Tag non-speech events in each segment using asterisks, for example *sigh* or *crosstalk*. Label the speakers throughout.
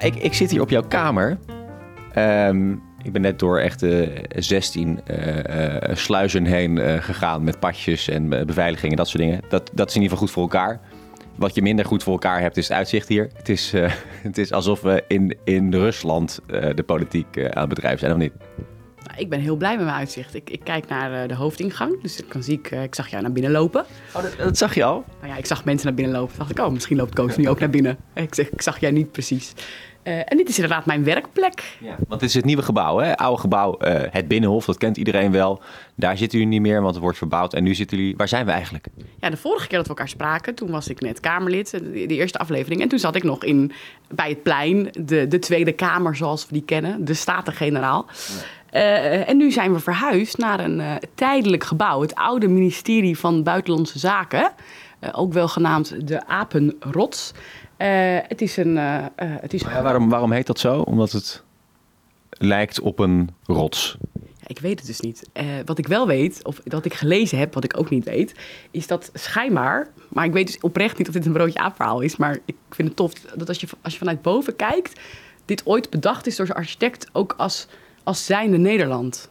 Speaker 1: Ik, ik zit hier op jouw kamer. Ehm, ik ben net door echt eh 16 eh, eh, sluizen heen eh, gegaan met padjes en eh, beveiligingen, dat soort dingen. Dat, dat is in ieder geval goed voor elkaar. Wat je minder goed voor elkaar hebt, is het uitzicht hier. Het is, eh, *laughs* het is alsof we in, in Rusland eh, de politiek eh, aan het bedrijven zijn, of niet?
Speaker 2: Nou, ik ben heel blij met mijn uitzicht. Ik, ik kijk naar eh, de hoofdingang, dus ik, kan zie ik, eh, ik zag jou naar binnen lopen.
Speaker 1: Oh, dat, dat zag je al?
Speaker 2: Nou ja, ik zag mensen naar binnen lopen. Dacht ik, oh, misschien loopt Koos nu ook naar binnen. Ik, zeg, ik zag jij niet precies. Eh, en dit is inderdaad mijn werkplek.
Speaker 1: Ja. Want het is het nieuwe gebouw, hè? Oude gebouw, eh, het Binnenhof, dat kent iedereen wel. Daar zitten jullie niet meer, want het wordt verbouwd. En nu zitten jullie... Waar zijn we eigenlijk?
Speaker 2: Ja, de vorige keer dat we elkaar spraken, toen was ik net Kamerlid, de, de eerste aflevering. En toen zat ik nog in, bij het plein, de, de Tweede Kamer zoals we die kennen, de Staten-Generaal. Eh, en nu zijn we verhuisd naar een eh, tijdelijk gebouw, het oude ministerie van Buitenlandse Zaken. Eh, ook wel genaamd de Apenrots. Eh, het is een... eh, eh, het is
Speaker 1: Ja, waarom, waarom heet dat zo? Omdat het lijkt op een rots.
Speaker 2: Ja, ik weet het dus niet. Eh, wat ik wel weet, of wat ik gelezen heb, wat ik ook niet weet, is dat schijnbaar, maar ik weet dus oprecht niet of dit een broodje aapverhaal is, maar ik vind het tof dat als je, als je vanuit boven kijkt, dit ooit bedacht is door zijn architect ook als, als zijnde Nederland.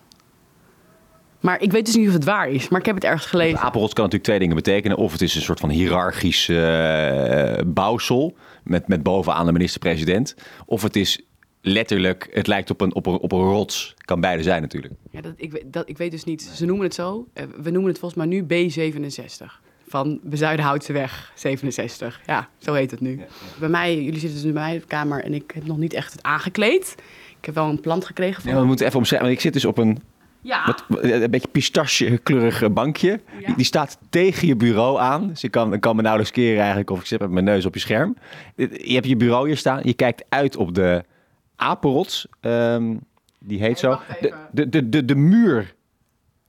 Speaker 2: Maar ik weet dus niet of het waar is, maar ik heb het ergens gelezen.
Speaker 1: Apenrots kan natuurlijk twee dingen betekenen. Of het is een soort van hiërarchisch eh, bouwsel met, met bovenaan de minister-president. Of het is letterlijk, het lijkt op een, op, een, op een rots. Kan beide zijn natuurlijk.
Speaker 2: Ja, dat, ik, weet- dat, ik weet dus niet. Ze noemen het zo. Eh, we noemen het volgens mij nu B67. Van Bezuidenhoutseweg 67. Ja, zo heet het nu. Bij mij, jullie zitten dus bij mij op de kamer en ik heb nog niet echt het aangekleed. Ik heb wel een plant gekregen van...
Speaker 1: Ja, we moeten even omschrijven. want Ik zit dus op een,
Speaker 2: Ja,
Speaker 1: wat, een beetje pistache-kleurig bankje.
Speaker 2: Ja.
Speaker 1: Die, die staat tegen je bureau aan. Dus ik kan, ik kan me nauwelijks keren eigenlijk of ik zit met mijn neus op je scherm. Je hebt je bureau hier staan. Je kijkt uit op de apenrots. Ehm, die heet zo. De, de, de, de, de muur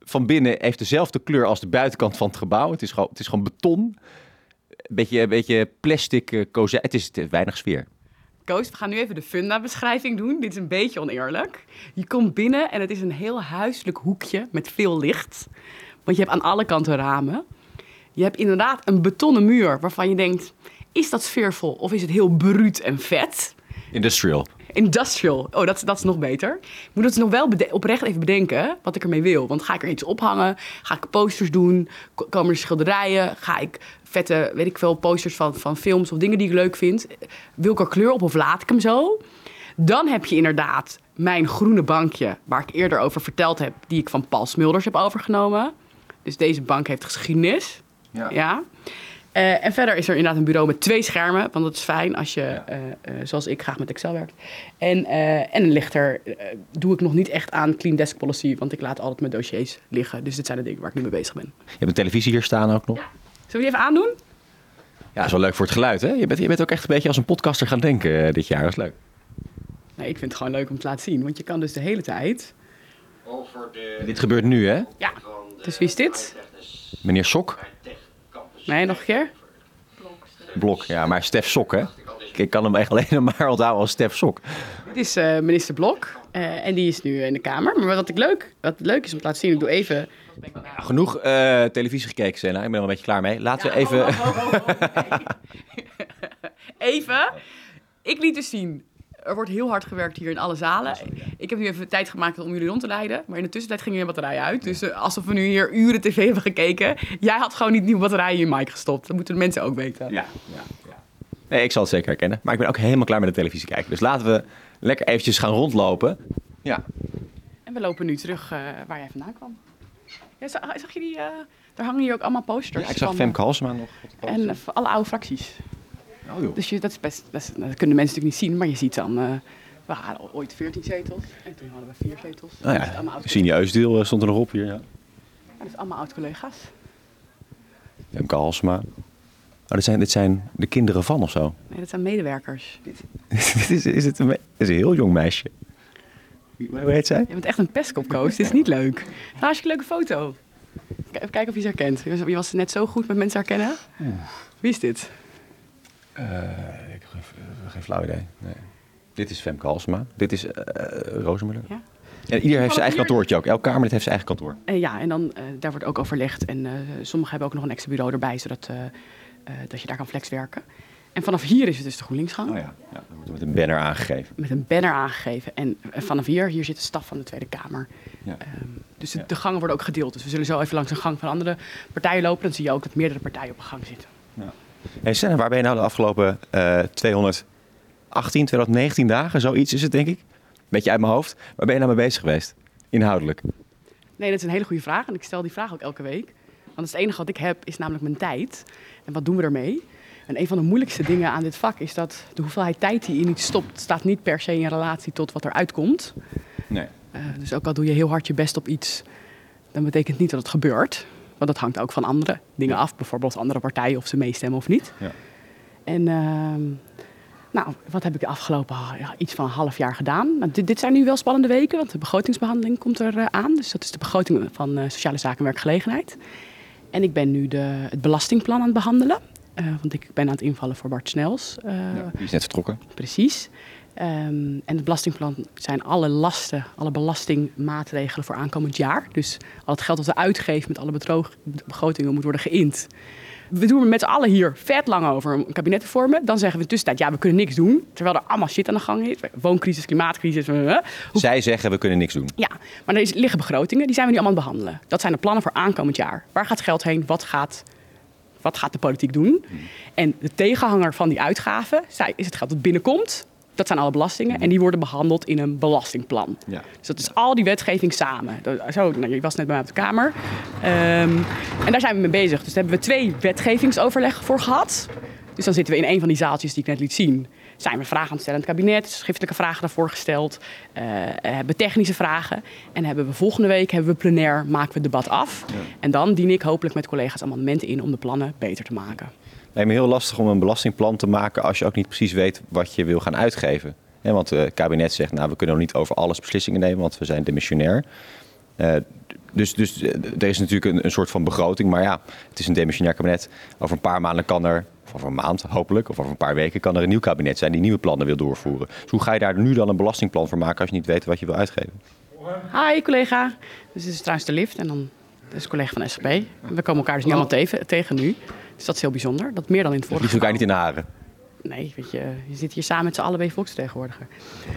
Speaker 1: van binnen heeft dezelfde kleur als de buitenkant van het gebouw. Het is gewoon, het is gewoon beton. Beetje, beetje plastic uh, kozijn. Het is, het is weinig sfeer.
Speaker 2: We gaan nu even de funda-beschrijving doen. Dit is een beetje oneerlijk. Je komt binnen en het is een heel huiselijk hoekje met veel licht. Want je hebt aan alle kanten ramen. Je hebt inderdaad een betonnen muur waarvan je denkt... is dat sfeervol of is het heel bruut en vet?
Speaker 1: Industrial.
Speaker 2: Industrial. Oh, dat, dat is nog beter. Ik moet het nog wel oprecht even bedenken wat ik ermee wil. Want ga ik er iets ophangen? Ga ik posters doen? Ko- Komen er schilderijen? Ga ik vette, weet ik veel, posters van, van films of dingen die ik leuk vind? Wil ik er kleur op of laat ik hem zo? Dan heb je inderdaad mijn groene bankje, waar ik eerder over verteld heb, die ik van Paul Smulders heb overgenomen. Dus deze bank heeft geschiedenis.
Speaker 1: Ja.
Speaker 2: Ja. Eh, en verder is er inderdaad een bureau met twee schermen. Want dat is fijn als je, eh, eh, zoals ik, graag met Excel werkt. En, eh, en een lichter doe ik nog niet echt aan clean desk policy. Want ik laat altijd mijn dossiers liggen. Dus dit zijn de dingen waar ik nu mee bezig ben.
Speaker 1: Je hebt een televisie hier staan ook nog.
Speaker 2: Zullen we die even aandoen?
Speaker 1: Ja, dat is wel leuk voor het geluid, hè? Je bent, je bent ook echt een beetje als een podcaster gaan denken dit jaar. Dat is leuk.
Speaker 2: Nee, ik vind het gewoon leuk om te laten zien. Want je kan dus de hele tijd...
Speaker 3: Over de
Speaker 1: Dit gebeurt nu, hè?
Speaker 2: Ja, dus wie is dit?
Speaker 1: Meneer Sok.
Speaker 2: Nee, nog een keer?
Speaker 1: Blok, ja, maar Stef Sok, hè? Ik kan hem echt alleen *laughs* maar onthouden als Stef Sok.
Speaker 2: Dit is eh, minister Blok. eh, en die is nu in de Kamer. Maar wat, ik leuk, wat leuk is om te laten zien... Ik doe even...
Speaker 1: Genoeg eh, televisie gekeken, Senna. Ik ben er een beetje klaar mee. Laten we even...
Speaker 2: Oh, oh, oh, oh, nee. even. Ik liet dus zien. Er wordt heel hard gewerkt hier in alle zalen. Ik heb nu even tijd gemaakt om jullie rond te leiden. Maar in de tussentijd ging je batterij uit. Dus eh, alsof we nu hier uren tv hebben gekeken. Jij had gewoon niet nieuwe batterijen in je mic gestopt. Dat moeten de mensen ook weten.
Speaker 1: Ja, ja, ja. Nee, ik zal het zeker herkennen. Maar ik ben ook helemaal klaar met de televisie kijken. Dus laten we lekker eventjes gaan rondlopen. Ja.
Speaker 2: En we lopen nu terug eh, waar jij vandaan kwam. Ja, zag, zag je die... eh, daar hangen hier ook allemaal posters.
Speaker 1: ja ik zag
Speaker 2: van-
Speaker 1: Femke Halsema nog. op de poster.
Speaker 2: En alle oude fracties.
Speaker 1: Oh.
Speaker 2: Dus je, dat, is best, dat kunnen mensen natuurlijk niet zien, maar je ziet dan... eh, we hadden ooit 14 zetels en toen hadden we 4 zetels.
Speaker 1: Oh ja, Sini Eusdeel eh, stond er nog op hier. Ja.
Speaker 2: dat is allemaal oud-collega's.
Speaker 1: Femke Halsema. Oh, dit, zijn, dit zijn de kinderen van of zo.
Speaker 2: Nee, dat zijn medewerkers.
Speaker 1: Dit *laughs* is, is het een, is een heel jong meisje. Wie- Hoe heet zij?
Speaker 2: Je bent echt een pestkopcoach, dit is niet leuk. Nou, hartstikke leuke foto. Even kijken of je ze herkent. Je was net zo goed met mensen herkennen. Wie is dit?
Speaker 1: Eh, ik heb geen, geen flauw idee. Nee. Dit is Femke Halsema. Dit is eh Rozemuller.
Speaker 2: Ja.
Speaker 1: En ieder heeft zijn eigen kantoortje ook. Elk Kamerlid heeft zijn eigen kantoor.
Speaker 2: Eh, ja, en dan, eh, daar wordt ook overlegd. En eh, sommigen hebben ook nog een extra bureau erbij, zodat eh, eh, dat je daar kan flexwerken. En vanaf hier is het dus de GroenLinksgang.
Speaker 1: Oh ja. ja dan wordt er met een banner aangegeven.
Speaker 2: Met een banner aangegeven. En eh, vanaf hier, hier zit de staf van de Tweede Kamer.
Speaker 1: Ja.
Speaker 2: Ehm, dus de,
Speaker 1: Ja.
Speaker 2: de gangen worden ook gedeeld. Dus we zullen zo even langs een gang van andere partijen lopen. Dan zie je ook dat meerdere partijen op een gang zitten.
Speaker 1: Hey Senna, waar ben je nou de afgelopen eh 218, 219 dagen? Zoiets is het, denk ik. Beetje uit mijn hoofd. Waar ben je nou mee bezig geweest? Inhoudelijk.
Speaker 2: Nee, dat is een hele goede vraag. En ik stel die vraag ook elke week. Want het enige wat ik heb is namelijk mijn tijd. En wat doen we ermee? En een van de moeilijkste dingen aan dit vak is dat de hoeveelheid tijd die in iets stopt, staat niet per se in relatie tot wat eruit komt.
Speaker 1: Nee.
Speaker 2: Eh, dus ook al doe je heel hard je best op iets, dan betekent niet dat het gebeurt. Want dat hangt ook van andere dingen af. Bijvoorbeeld andere partijen of ze meestemmen of niet.
Speaker 1: Ja.
Speaker 2: En ehm, nou, wat heb ik de afgelopen ja, iets van een half jaar gedaan? Nou, dit, dit zijn nu wel spannende weken, want de begrotingsbehandeling komt er eh, aan. Dus dat is de begroting van eh, Sociale Zaken en Werkgelegenheid. En ik ben nu de, het belastingplan aan het behandelen. Eh, want ik ben aan het invallen voor Bart Snels. eh,
Speaker 1: Die is net vertrokken.
Speaker 2: Precies. Ehm, en het belastingplan zijn alle lasten, alle belastingmaatregelen voor aankomend jaar. Dus al het geld dat we uitgeven met alle bedroog, begrotingen moet worden geïnd. We doen er met z'n allen hier vet lang over om een kabinet te vormen. Dan zeggen we in de tussentijd, ja, we kunnen niks doen. Terwijl er allemaal shit aan de gang is. Wooncrisis, klimaatcrisis. eh, Hoe
Speaker 1: Zij zeggen we kunnen niks doen.
Speaker 2: ja, maar er liggen begrotingen, die zijn we nu allemaal aan het behandelen. Dat zijn de plannen voor aankomend jaar. Waar gaat geld heen? Wat gaat, wat gaat de politiek doen? En de tegenhanger van die uitgaven zij- is het geld dat binnenkomt. Dat zijn alle belastingen en die worden behandeld in een belastingplan.
Speaker 1: Ja.
Speaker 2: Dus dat is al die wetgeving samen. Dat- Zo, nou, je was net bij mij op de Kamer. Ehm, en daar zijn we mee bezig. Dus daar hebben we twee wetgevingsoverleggen voor gehad. Dus dan zitten we in een van die zaaltjes die ik net liet zien. Zijn we vragen aan het stellen aan het kabinet, schriftelijke vragen daarvoor gesteld. eh, hebben we technische vragen. En hebben we volgende week hebben we plenair, maken we het debat af. En dan dien ik hopelijk met collega's amendementen in om de plannen beter te maken.
Speaker 1: Lijkt me heel lastig om een belastingplan te maken als je ook niet precies weet wat je wil gaan uitgeven. Want eh, het kabinet zegt, nou, we kunnen nog niet over alles beslissingen nemen, want we zijn demissionair. Dus dus eh, er is natuurlijk een, een soort van begroting, maar ja, het is een demissionair kabinet. Over een paar maanden kan er, of over een maand hopelijk, of over een paar weken kan er een nieuw kabinet zijn die nieuwe plannen wil doorvoeren. Dus hoe ga je daar nu dan een belastingplan voor maken als je niet weet wat je wil uitgeven?
Speaker 2: Hi collega. Dus dit is trouwens de lift en dan dat is een collega van SGP. We komen elkaar dus niet allemaal tegen, tegen nu. Dus dat is heel bijzonder. Dat meer dan in het
Speaker 1: Je
Speaker 2: vorige
Speaker 1: liefst elkaar niet in de haren.
Speaker 2: Nee, weet je, je zit hier samen met z'n allen bij je volksvertegenwoordiger.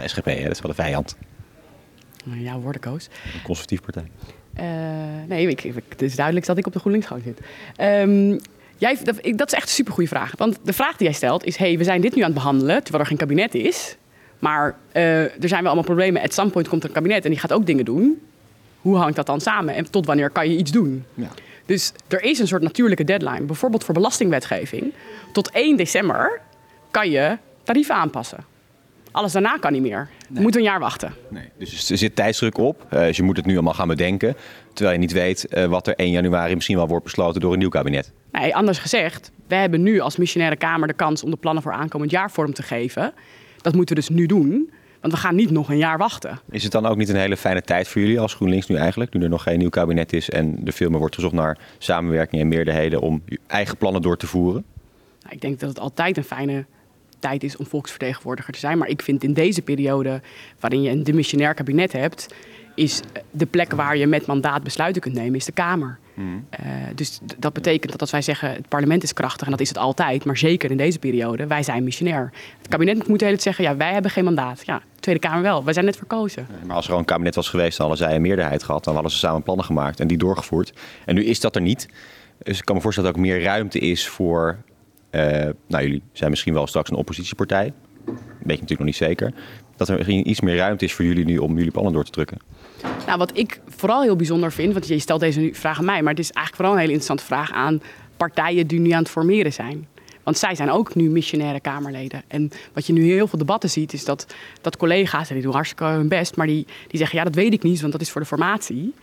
Speaker 1: De SGP, hè, dat is wel een vijand.
Speaker 2: Nou, Jouw woorden, Koos.
Speaker 1: Een conservatief partij.
Speaker 2: Eh, nee, ik, ik- het is duidelijk dat ik op de GroenLinksgang zit. Ehm, jij, dat, dat is echt een supergoeie vraag. Want de vraag die jij stelt is... hey, we zijn dit nu aan het behandelen, terwijl er geen kabinet is. Maar eh, er zijn wel allemaal problemen. At some point komt er een kabinet en die gaat ook dingen doen. Hoe hangt dat dan samen? En tot wanneer kan je iets doen?
Speaker 1: Ja.
Speaker 2: Dus er is een soort natuurlijke deadline. Bijvoorbeeld voor belastingwetgeving. Tot 1 december kan je tarieven aanpassen. Alles daarna kan niet meer. We moeten een jaar wachten.
Speaker 1: Nee, dus er zit tijdsdruk op. Eh, dus je moet het nu allemaal gaan bedenken. Terwijl je niet weet eh, wat er 1 januari misschien wel wordt besloten door een nieuw kabinet.
Speaker 2: Nee, anders gezegd, we hebben nu als missionaire Kamer de kans om de plannen voor aankomend jaar vorm te geven. Dat moeten we dus nu doen, want we gaan niet nog een jaar wachten.
Speaker 1: Is het dan ook niet een hele fijne tijd voor jullie als GroenLinks nu eigenlijk? Nu er nog geen nieuw kabinet is en er veel meer wordt gezocht naar samenwerking en meerderheden om je eigen plannen door te voeren?
Speaker 2: Nou, ik denk dat het altijd een fijne tijd is om volksvertegenwoordiger te zijn. Maar ik vind in deze periode, waarin je een demissionair kabinet hebt, is de plek waar je met mandaat besluiten kunt nemen, is de Kamer. Eh, dus dat betekent dat als wij zeggen het parlement is krachtig, en dat is het altijd, maar zeker in deze periode, wij zijn missionair. Het kabinet moet de hele tijd zeggen, ja, wij hebben geen mandaat. Ja, de Tweede Kamer wel, wij zijn net verkozen.
Speaker 1: Maar als er al een kabinet was geweest, dan hadden zij een meerderheid gehad. Dan hadden ze samen plannen gemaakt en die doorgevoerd. En nu is dat er niet. Dus ik kan me voorstellen dat er ook meer ruimte is voor... eh, nou, jullie zijn misschien wel straks een oppositiepartij. Weet je natuurlijk nog niet zeker. Dat er misschien iets meer ruimte is voor jullie nu om jullie plannen door te drukken.
Speaker 2: Nou, wat ik vooral heel bijzonder vind, want je stelt deze vraag aan mij, maar het is eigenlijk vooral een hele interessante vraag aan partijen die nu aan het formeren zijn. Want zij zijn ook nu missionaire Kamerleden. En wat je nu heel veel debatten ziet, is dat, dat collega's, en die doen hartstikke hun best, maar die, die zeggen, ja, dat weet ik niet, want dat is voor de formatie.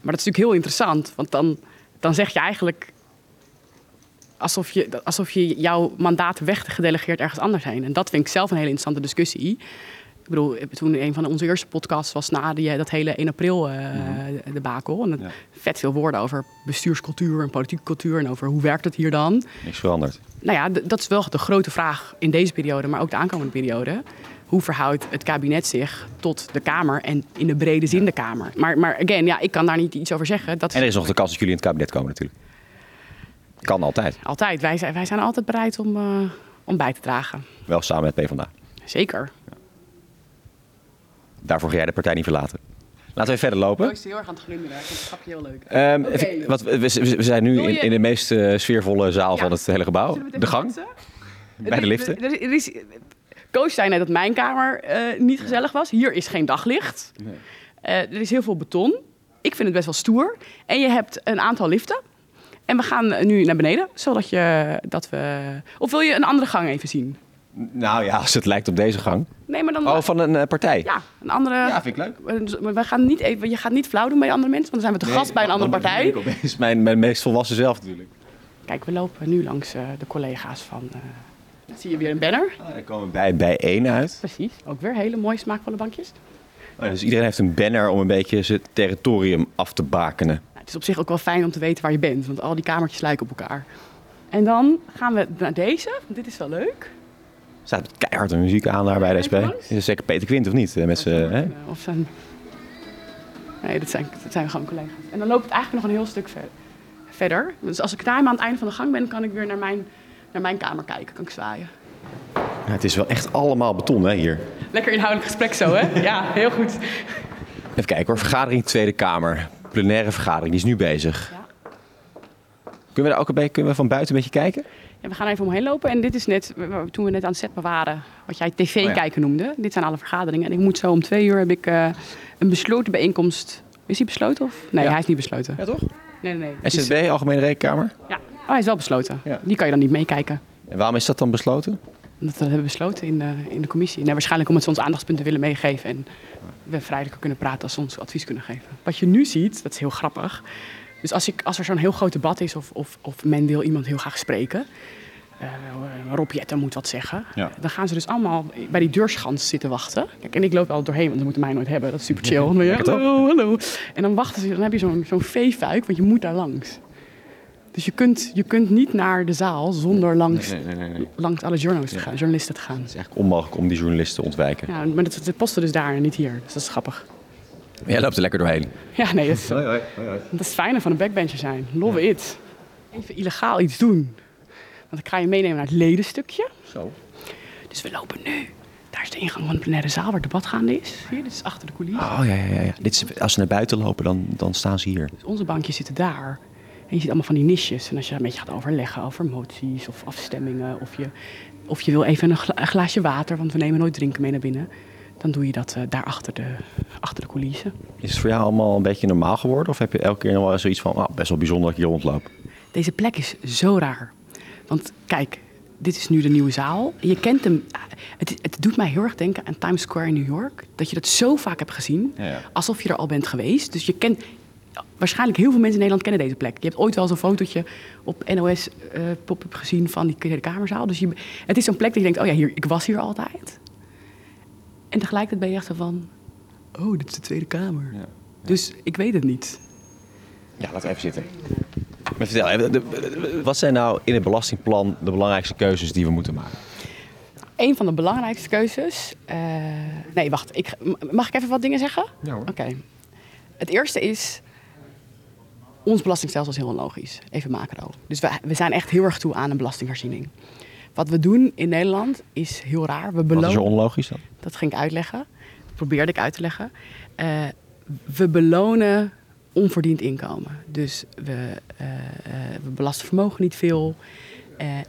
Speaker 2: Maar dat is natuurlijk heel interessant, want dan, dan zeg je eigenlijk alsof je, alsof je jouw mandaat weggedelegeerd ergens anders heen. En dat vind ik zelf een hele interessante discussie. Ik bedoel, toen een van onze eerste podcasts was na die, dat hele 1 april eh debakel. En dat-
Speaker 1: Ja.
Speaker 2: vet veel woorden over bestuurscultuur en politieke cultuur en over hoe werkt het hier dan.
Speaker 1: Niks veranderd.
Speaker 2: Nou ja, dat is wel de grote vraag in deze periode, maar ook de aankomende periode. hoe verhoudt het kabinet zich tot de Kamer en in de brede zin de Kamer. Maar, maar again, ja, ik kan daar niet iets over zeggen. Dat
Speaker 1: En er is nog de kans dat jullie in het kabinet komen natuurlijk. Kan altijd.
Speaker 2: altijd. Wij zijn, wij zijn altijd bereid om, eh, om bij te dragen.
Speaker 1: Wel samen met PvdA.
Speaker 2: Zeker.
Speaker 1: Daarvoor ga jij de partij niet verlaten. Laten we verder lopen.
Speaker 2: is heel erg aan het glunderen. Ik vind het grapje heel leuk.
Speaker 1: Ehm, even- wat, we, we- we zijn nu in, in de meest eh, sfeervolle zaal
Speaker 2: Ja.
Speaker 1: van het hele gebouw.
Speaker 2: Het
Speaker 1: De
Speaker 2: even
Speaker 1: gang, *laughs* bij de liften.
Speaker 2: Er, er is, Koos zei net dat mijn kamer eh, niet gezellig was. Hier is geen daglicht. Eh, er is heel veel beton. Ik vind het best wel stoer. En je hebt een aantal liften. En we gaan nu naar beneden, zodat je dat we. Of wil je een andere gang even zien?
Speaker 1: Nou ja, als het lijkt op deze gang.
Speaker 2: Nee, maar dan.
Speaker 1: Oh, van een eh, partij.
Speaker 2: Ja, een andere.
Speaker 1: Ja, vind ik leuk.
Speaker 2: We gaan niet even, je gaat niet flauw doen bij andere mensen, want dan zijn we te gast bij een andere partij.
Speaker 1: Dat is mijn, mijn meest volwassen zelf natuurlijk.
Speaker 2: Kijk, we lopen nu langs eh, de collega's van. eh, dan zie je weer een banner.
Speaker 1: Ah, dan komen we bij, bij één uit.
Speaker 2: Precies. Ook weer hele mooie smaakvolle bankjes.
Speaker 1: Oh, dus iedereen heeft een banner om een beetje zijn territorium af te bakenen.
Speaker 2: Het is op zich ook wel fijn om te weten waar je bent, want al die kamertjes lijken op elkaar. En dan gaan we naar deze, dit is wel leuk.
Speaker 1: Er staat keihard een muziek aan daar bij de SP. Is dat zeker Peter Quint of niet? Eh, Met hè?
Speaker 2: Of zijn... Nee, dat zijn, dat zijn gewoon collega's. En dan loopt het eigenlijk nog een heel stuk ver- verder. Dus als ik daar aan het einde van de gang ben, kan ik weer naar mijn, naar mijn kamer kijken. Kan ik zwaaien.
Speaker 1: Ja, het is wel echt allemaal beton hè, hier.
Speaker 2: Lekker inhoudelijk gesprek zo, hè? Ja, heel goed.
Speaker 1: Even kijken hoor. Vergadering Tweede Kamer. Plenaire vergadering, die is nu bezig.
Speaker 2: Ja.
Speaker 1: Kunnen we daar ook een beetje kunnen we van buiten een beetje kijken?
Speaker 2: Ja, we gaan even omheen lopen. En dit is net, toen we net aan het zetten waren, wat jij
Speaker 1: Oh ja.
Speaker 2: tv-kijken noemde. Dit zijn alle vergaderingen. En ik moet zo om twee uur heb ik eh, een besloten bijeenkomst. Is die besloten of? Nee,
Speaker 1: Ja.
Speaker 2: hij is niet besloten.
Speaker 1: Ja, toch?
Speaker 2: Nee, nee, nee. Is-
Speaker 1: SZB, Algemene Rekenkamer.
Speaker 2: ja. Oh, hij is wel besloten. Die kan je dan niet meekijken.
Speaker 1: En waarom is dat dan besloten?
Speaker 2: Dat hebben we besloten in de, in de commissie. Nou, waarschijnlijk omdat ze ons aandachtspunten willen meegeven. En we vrijelijker kunnen praten als ze ons advies kunnen geven. Wat je nu ziet, dat is heel grappig. Dus als, ik, als er zo'n heel groot debat is of, of, of men wil iemand heel graag spreken. eh Rob Jetten moet wat zeggen.
Speaker 1: Ja.
Speaker 2: Dan gaan ze dus allemaal bij die deurschans zitten wachten. Kijk, en ik loop wel doorheen, want ze moeten mij nooit hebben. Dat is super chill. *laughs* Hallo, hallo. En dan wachten ze, dan heb je zo'n zo'n veefuik, want je moet daar langs. Dus je kunt, je kunt niet naar de zaal zonder langs,
Speaker 1: nee, nee, nee.
Speaker 2: langs alle journalisten te gaan, journalisten te gaan.
Speaker 1: Het is eigenlijk onmogelijk om die journalisten te ontwijken.
Speaker 2: Ja, maar dat, dat posten dus daar en niet hier. Dus dat is grappig.
Speaker 1: Maar Jij loopt er lekker doorheen.
Speaker 2: Ja, nee, dat is, dat is het fijne van een backbencher zijn. Love it. Even illegaal iets doen. Want ik ga je meenemen naar het ledenstukje.
Speaker 1: Zo.
Speaker 2: Dus we lopen nu. Daar is de ingang van de plenaire zaal waar het debat gaande is. Hier, dit is achter de coulissen.
Speaker 1: Oh ja, ja, ja. ja. Dit is, als ze naar buiten lopen, dan, dan staan ze hier.
Speaker 2: Dus onze bankjes zitten daar. En je ziet allemaal van die nisjes. En als je een beetje gaat overleggen over moties of afstemmingen. Of je, of je wil even een, gla- een glaasje water, want we nemen nooit drinken mee naar binnen. Dan doe je dat eh, daar achter de, achter de coulissen.
Speaker 1: Is het voor jou allemaal een beetje normaal geworden? Of heb je elke keer nog wel zoiets van, nou, best wel bijzonder dat ik hier rondloop?
Speaker 2: Deze plek is zo raar. Want kijk, dit is nu de nieuwe zaal. Je kent hem. Het, het doet mij heel erg denken aan Times Square in New York. Dat je dat zo vaak hebt gezien.
Speaker 1: Ja, ja.
Speaker 2: Alsof je er al bent geweest. Dus je kent. Waarschijnlijk heel veel mensen in Nederland kennen deze plek. Je hebt ooit wel zo'n fotootje op NOS eh pop-up gezien van die Tweede Kamerzaal. Dus je, het is zo'n plek dat je denkt, oh ja, hier, ik was hier altijd. En tegelijkertijd ben je echt zo van, oh, dit is de Tweede Kamer.
Speaker 1: Ja.
Speaker 2: Dus ik weet het niet.
Speaker 1: Ja, laten we even zitten. Maar vertel, wat zijn nou in het belastingplan de belangrijkste keuzes die we moeten maken?
Speaker 2: Een van de belangrijkste keuzes. eh, nee, wacht. Ik, mag ik even wat dingen zeggen?
Speaker 1: Ja, hoor.
Speaker 2: Oké. Het eerste is. Ons belastingstelsel is heel onlogisch. Even macro. Dus we, we zijn echt heel erg toe aan een belastingherziening. Wat we doen in Nederland is heel raar. We
Speaker 1: Wat is er
Speaker 2: belonen.
Speaker 1: onlogisch dan?
Speaker 2: Dat ging ik uitleggen. Dat probeerde ik uit te leggen. Eh, we belonen onverdiend inkomen. Dus we, eh, eh, we belasten vermogen niet veel.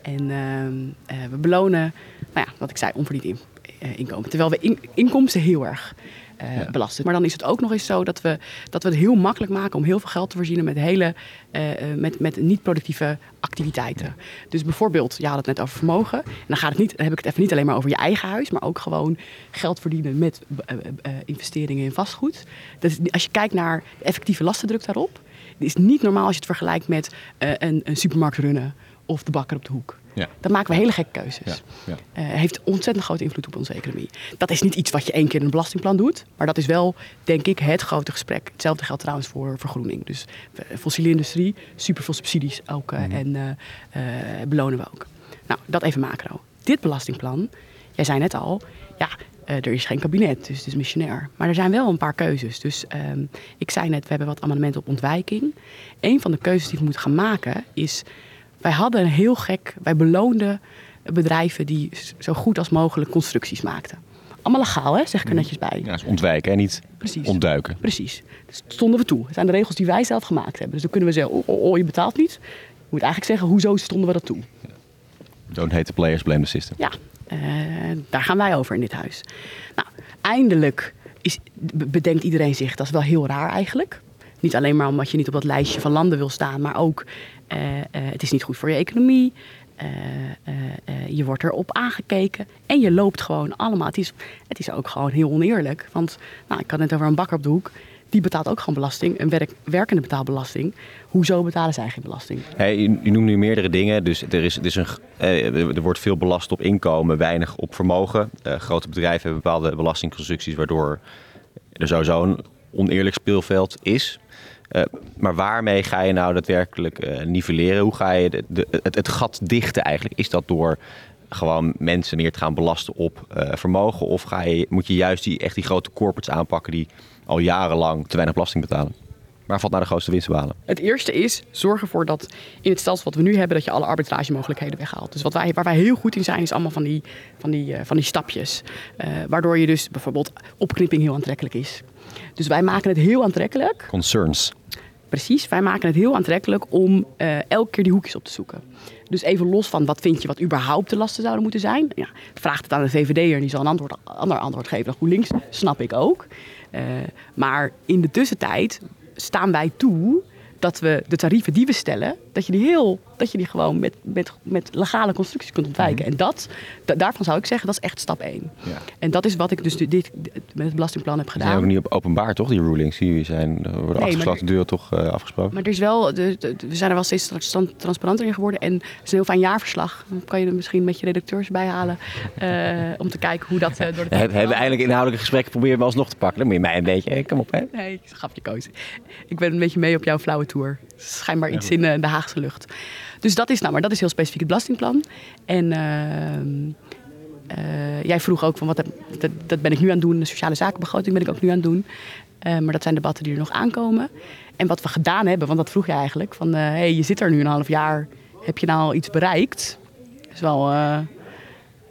Speaker 2: En ehm, eh, we belonen, nou ja, wat ik zei, onverdiend in- eh, inkomen. Terwijl we in- inkomsten heel erg eh,
Speaker 1: Ja.
Speaker 2: belasten. Maar dan is het ook nog eens zo dat we, dat we het heel makkelijk maken om heel veel geld te voorzien met, hele, eh, eh, met, met niet-productieve activiteiten. Dus bijvoorbeeld, je had het net over vermogen. En dan, gaat het niet, dan heb ik het even niet alleen maar over je eigen huis, maar ook gewoon geld verdienen met eh, eh, eh, investeringen in vastgoed. Dus als je kijkt naar de effectieve lastendruk daarop, het is niet normaal als je het vergelijkt met eh, een, een supermarkt runnen of de bakker op de hoek.
Speaker 1: Ja.
Speaker 2: Dan maken we hele gekke keuzes.
Speaker 1: Ja, ja.
Speaker 2: Eh, heeft ontzettend grote invloed op onze economie. Dat is niet iets wat je één keer in een belastingplan doet. Maar dat is wel, denk ik, het grote gesprek. Hetzelfde geldt trouwens voor vergroening. Dus eh, fossiele industrie, superveel subsidies ook. eh, En eh, eh, belonen we ook. Nou, dat even macro. Dit belastingplan, jij zei net al... Ja, er is geen kabinet, dus het is missionair. Maar er zijn wel een paar keuzes. Dus ehm, ik zei net, we hebben wat amendementen op ontwijking. Een van de keuzes die we moeten gaan maken is... Wij hadden een heel gek... Wij beloonden bedrijven die zo goed als mogelijk constructies maakten. Allemaal legaal, hè? zeg ik er netjes bij.
Speaker 1: Ja, dus ontwijken en niet
Speaker 2: Precies.
Speaker 1: ontduiken.
Speaker 2: Precies. Dus stonden we toe. Het zijn de regels die wij zelf gemaakt hebben. Dus dan kunnen we zeggen, oh, oh, oh, je betaalt niet. Je moet eigenlijk zeggen, hoezo stonden we dat toe?
Speaker 1: Don't hate the players, blame the system.
Speaker 2: Ja, eh, daar gaan wij over in dit huis. Nou, eindelijk is, be- bedenkt iedereen zich, dat is wel heel raar eigenlijk. Niet alleen maar omdat je niet op dat lijstje van landen wil staan, maar ook eh, eh, het is niet goed voor je economie. Eh, je wordt erop aangekeken en je loopt gewoon allemaal. Het is, het is ook gewoon heel oneerlijk. Want nou, ik had net over een bakker op de hoek. Die betaalt ook gewoon belasting, een werk, werkende betaalt belasting. Hoezo betalen zij geen belasting?
Speaker 1: Hey, je, noemt nu meerdere dingen. Dus er, is, er, is een, er wordt veel belast op inkomen, weinig op vermogen. Grote bedrijven hebben bepaalde belastingconstructies waardoor er sowieso een oneerlijk speelveld is. Eh, maar waarmee ga je nou daadwerkelijk eh, nivelleren? Hoe ga je de, de- het, het gat dichten eigenlijk? Is dat door gewoon mensen meer te gaan belasten op eh, vermogen? Of ga je, moet je juist die, echt die grote corporates aanpakken die al jarenlang te weinig belasting betalen? Waar valt nou de grootste winst te behalen?
Speaker 2: Het eerste is zorg ervoor dat in het stelsel wat we nu hebben, dat je alle arbitragemogelijkheden weghaalt. Dus wat wij, waar wij heel goed in zijn, is allemaal van die, van die, eh, van die stapjes. Eh, waardoor je dus bijvoorbeeld opknipping heel aantrekkelijk is. Dus wij maken het heel aantrekkelijk,
Speaker 1: Concerns.
Speaker 2: Precies, wij maken het heel aantrekkelijk om eh, elke keer die hoekjes op te zoeken. Dus even los van wat vind je wat überhaupt de lasten zouden moeten zijn. Ja, vraag het aan de VVD'er en die zal een antwoord, ander antwoord geven dan GroenLinks. Snap ik ook. Eh, maar in de tussentijd staan wij toe dat we de tarieven die we stellen, dat je die heel, dat je die gewoon met, met, met legale constructies kunt ontwijken. En dat, da- daarvan zou ik zeggen, dat is echt stap één.
Speaker 1: Ja.
Speaker 2: En dat is wat ik dus dit, dit- met het belastingplan heb
Speaker 1: Die
Speaker 2: gedaan.
Speaker 1: zijn ook niet op openbaar, toch? Die rulings. Die zijn, er worden
Speaker 2: maar
Speaker 1: achter gesloten deuren toch eh, afgesproken.
Speaker 2: Maar er is wel, de, de- we zijn er wel steeds trans- transparanter in geworden. En het is een heel fijn jaarverslag. Dan kan je er misschien met je redacteurs bij halen. *laughs* eh, om te kijken hoe dat eh, door de
Speaker 1: We hebben eindelijk inhoudelijke gesprekken proberen we alsnog te pakken. Dan moet je mij een beetje, eh, kom op hè.
Speaker 2: Nee, ik gaf je koos. Ik ben een beetje mee op jouw flauwe tour. Schijnbaar iets in eh, de Haagse lucht. Dus dat is nou, maar dat is heel specifiek het belastingplan. En ehm, eh, jij vroeg ook van wat dat, dat ben ik nu aan het doen. De sociale zakenbegroting ben ik ook nu aan het doen. Eh, maar dat zijn debatten die er nog aankomen. En wat we gedaan hebben, want dat vroeg je eigenlijk. Van hé, hey, je zit er nu een half jaar. Heb je nou al iets bereikt? Dat is wel.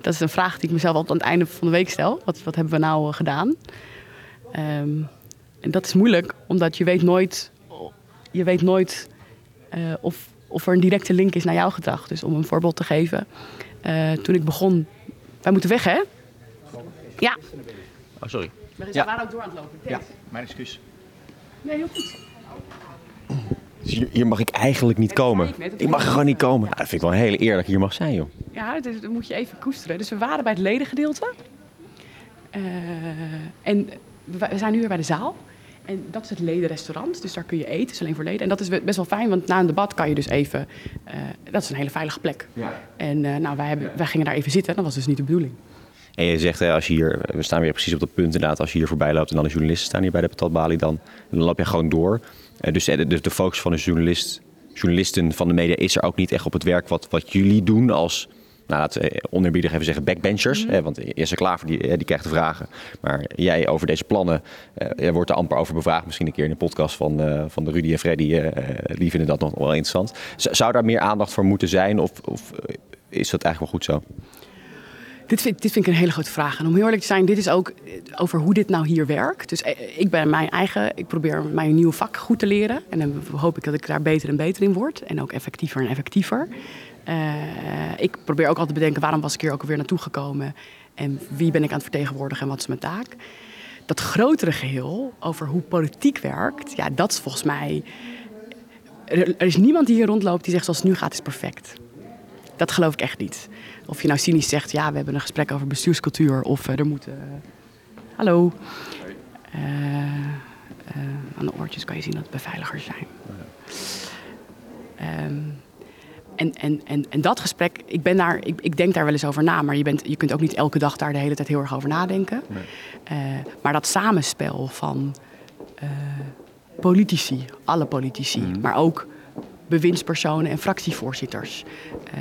Speaker 2: dat is een vraag die ik mezelf altijd aan het einde van de week stel. Wat, wat hebben we nou gedaan? Ehm, en dat is moeilijk, omdat je weet nooit, je weet nooit of, of er een directe link is naar jouw gedrag. Dus om een voorbeeld te geven. eh, toen ik begon... Wij moeten weg, hè? Ja.
Speaker 1: Oh, sorry.
Speaker 2: We
Speaker 1: Ja.
Speaker 2: waren ook door aan het lopen.
Speaker 4: Ja, mijn excuus.
Speaker 2: Nee, heel goed.
Speaker 1: Dus hier, mag ik eigenlijk niet
Speaker 2: Ja,
Speaker 1: komen.
Speaker 2: ik
Speaker 1: mag er gewoon niet komen.
Speaker 2: Ja.
Speaker 1: Nou, dat vind ik wel heel eerlijk. Hier mag zijn, joh.
Speaker 2: Ja, dus dat moet je even koesteren. Dus we waren bij het ledengedeelte. Eh, en we we zijn nu weer bij de zaal. En dat is het ledenrestaurant. Dus daar kun je eten. Het is alleen voor leden. En dat is best wel fijn, want na een debat kan je dus even... eh, dat is een hele veilige plek. En eh, nou, wij, hebben, wij gingen daar even zitten. Dat was dus niet de bedoeling.
Speaker 1: En je zegt, hè, als je hier, we staan weer precies op dat punt inderdaad. Als je hier voorbij loopt en alle journalisten staan hier bij de patatbalie, dan, dan loop je gewoon door. Eh, dus de, de, de focus van de journalist, journalisten van de media is er ook niet echt op het werk wat, wat jullie doen als... Nou, laten we oneerbiedig even zeggen backbenchers. Hè, want Jesse Klaver die, eh, die krijgt de vragen. Maar jij over deze plannen, eh, jij wordt er amper over bevraagd. Misschien een keer in de podcast van, eh, van de Rudy en Freddy. eh, eh, die vinden dat nog wel interessant. Z- zou daar meer aandacht voor moeten zijn? Of, of eh, is dat eigenlijk wel goed zo?
Speaker 2: Dit vind, dit vind ik een hele grote vraag. En om heel eerlijk te zijn, dit is ook eh, over hoe dit nou hier werkt. Dus eh, ik ben mijn eigen, ik probeer mijn nieuwe vak goed te leren. En dan hoop ik dat ik daar beter en beter in word. En ook effectiever en effectiever. Eh, ik probeer ook altijd te bedenken, waarom was ik hier ook alweer naartoe gekomen? En wie ben ik aan het vertegenwoordigen en wat is mijn taak? Dat grotere geheel over hoe politiek werkt, ja, dat is volgens mij... Er, er is niemand die hier rondloopt die zegt zoals het nu gaat is perfect. Dat geloof ik echt niet. Of je nou cynisch zegt, ja, we hebben een gesprek over bestuurscultuur. Of eh, er moet... eh, hallo. Eh, aan de oortjes kan je zien dat het beveiligers zijn. Ehm, en, en, en, en dat gesprek, ik, ben daar, ik, ik denk daar wel eens over na. Maar je, bent, je kunt ook niet elke dag daar de hele tijd heel erg over nadenken. Maar dat samenspel van politici, alle politici, maar ook bewindspersonen en fractievoorzitters. eh,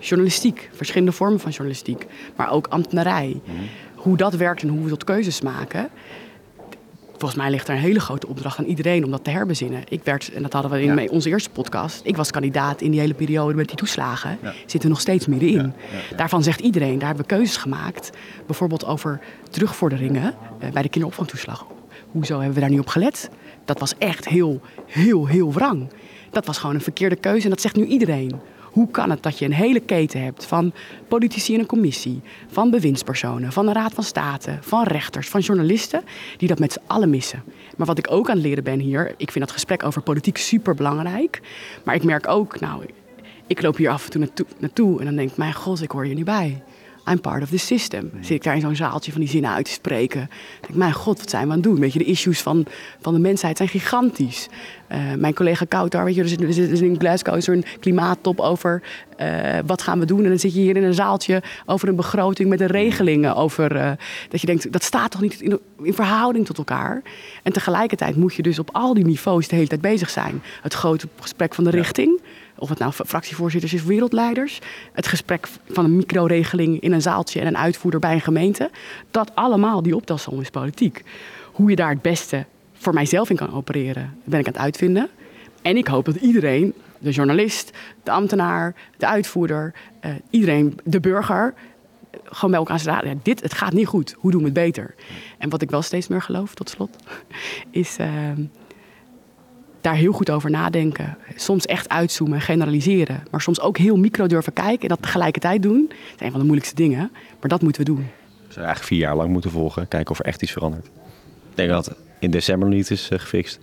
Speaker 2: journalistiek, verschillende vormen van journalistiek, maar ook ambtenarij. hoe dat werkt en hoe we tot keuzes maken. Volgens mij ligt er een hele grote opdracht aan iedereen om dat te herbezinnen. Ik werd, en dat hadden we in
Speaker 1: Ja.
Speaker 2: onze eerste podcast. Ik was kandidaat in die hele periode met die toeslagen. Zitten we nog steeds middenin. Daarvan zegt iedereen, daar hebben we keuzes gemaakt. Bijvoorbeeld over terugvorderingen eh, bij de kinderopvangtoeslag. Hoezo hebben we daar niet op gelet? Dat was echt heel, heel, heel wrang. Dat was gewoon een verkeerde keuze en dat zegt nu iedereen. Hoe kan het dat je een hele keten hebt van politici in een commissie, van bewindspersonen, van de Raad van State, van rechters, van journalisten, die dat met z'n allen missen? Maar wat ik ook aan het leren ben hier, ik vind dat gesprek over politiek super belangrijk. Maar ik merk ook, nou, ik loop hier af en toe naartoe, en dan denk ik, mijn god, ik hoor hier niet bij. I'm part of the system. Zit ik daar in zo'n zaaltje van die zinnen uit te spreken. Dan denk ik, mijn god, wat zijn we aan het doen? Weet je, de issues van, van de mensheid zijn gigantisch. Eh, mijn collega Koutar, weet je, er zit, er zit- in Glasgow is er een klimaattop over eh, wat gaan we doen. En dan zit je hier in een zaaltje over een begroting met de regelingen over... eh, dat je denkt, dat staat toch niet in, in verhouding tot elkaar? En tegelijkertijd moet je dus op al die niveaus de hele tijd bezig zijn. Het grote gesprek van de richting... Of het nou fractievoorzitters is wereldleiders. Het gesprek van een microregeling in een zaaltje en een uitvoerder bij een gemeente. Dat allemaal, die optelsom is politiek. Hoe je daar het beste voor mijzelf in kan opereren, ben ik aan het uitvinden. En ik hoop dat iedereen, de journalist, de ambtenaar, de uitvoerder, eh, iedereen, de burger, gewoon bij elkaar zegt, ja, dit, het gaat niet goed. Hoe doen we het beter? En wat ik wel steeds meer geloof, tot slot, *laughs* is ehm, daar heel goed over nadenken. Soms echt uitzoomen, generaliseren. Maar soms ook heel micro durven kijken en dat tegelijkertijd doen. Dat is een van de moeilijkste dingen, maar dat moeten we doen.
Speaker 1: We zouden eigenlijk vier jaar lang moeten volgen. Kijken of er echt iets verandert. Ik denk dat het in december nog niet is eh, gefixt.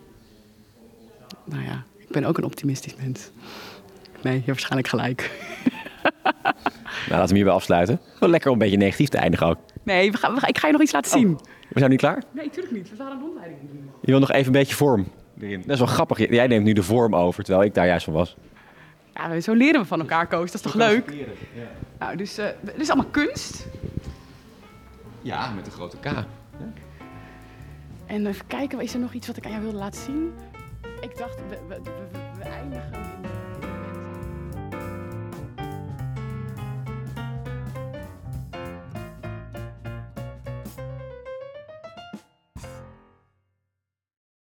Speaker 2: Nou ja, ik ben ook een optimistisch mens. Nee, je hebt waarschijnlijk gelijk. *laughs*
Speaker 1: Nou, laten we hierbij afsluiten. Wel lekker om een beetje negatief te eindigen ook.
Speaker 2: Nee, we gaan, we gaan- ik ga je nog iets laten zien.
Speaker 1: We zijn niet klaar.
Speaker 2: Nee, natuurlijk niet. We waren een rondleiding doen.
Speaker 1: Je wil nog even een beetje vorm erin. Dat is wel grappig. Jij neemt nu de vorm over, terwijl ik daar juist van was.
Speaker 2: Ja, zo leren we van elkaar, Koos. Dat is toch leuk? Nou, dus eh dit is allemaal kunst.
Speaker 1: Ja, met een grote K.
Speaker 2: En even kijken, is er nog iets wat ik aan jou wilde laten zien? Ik dacht, we, we, we, we eindigen in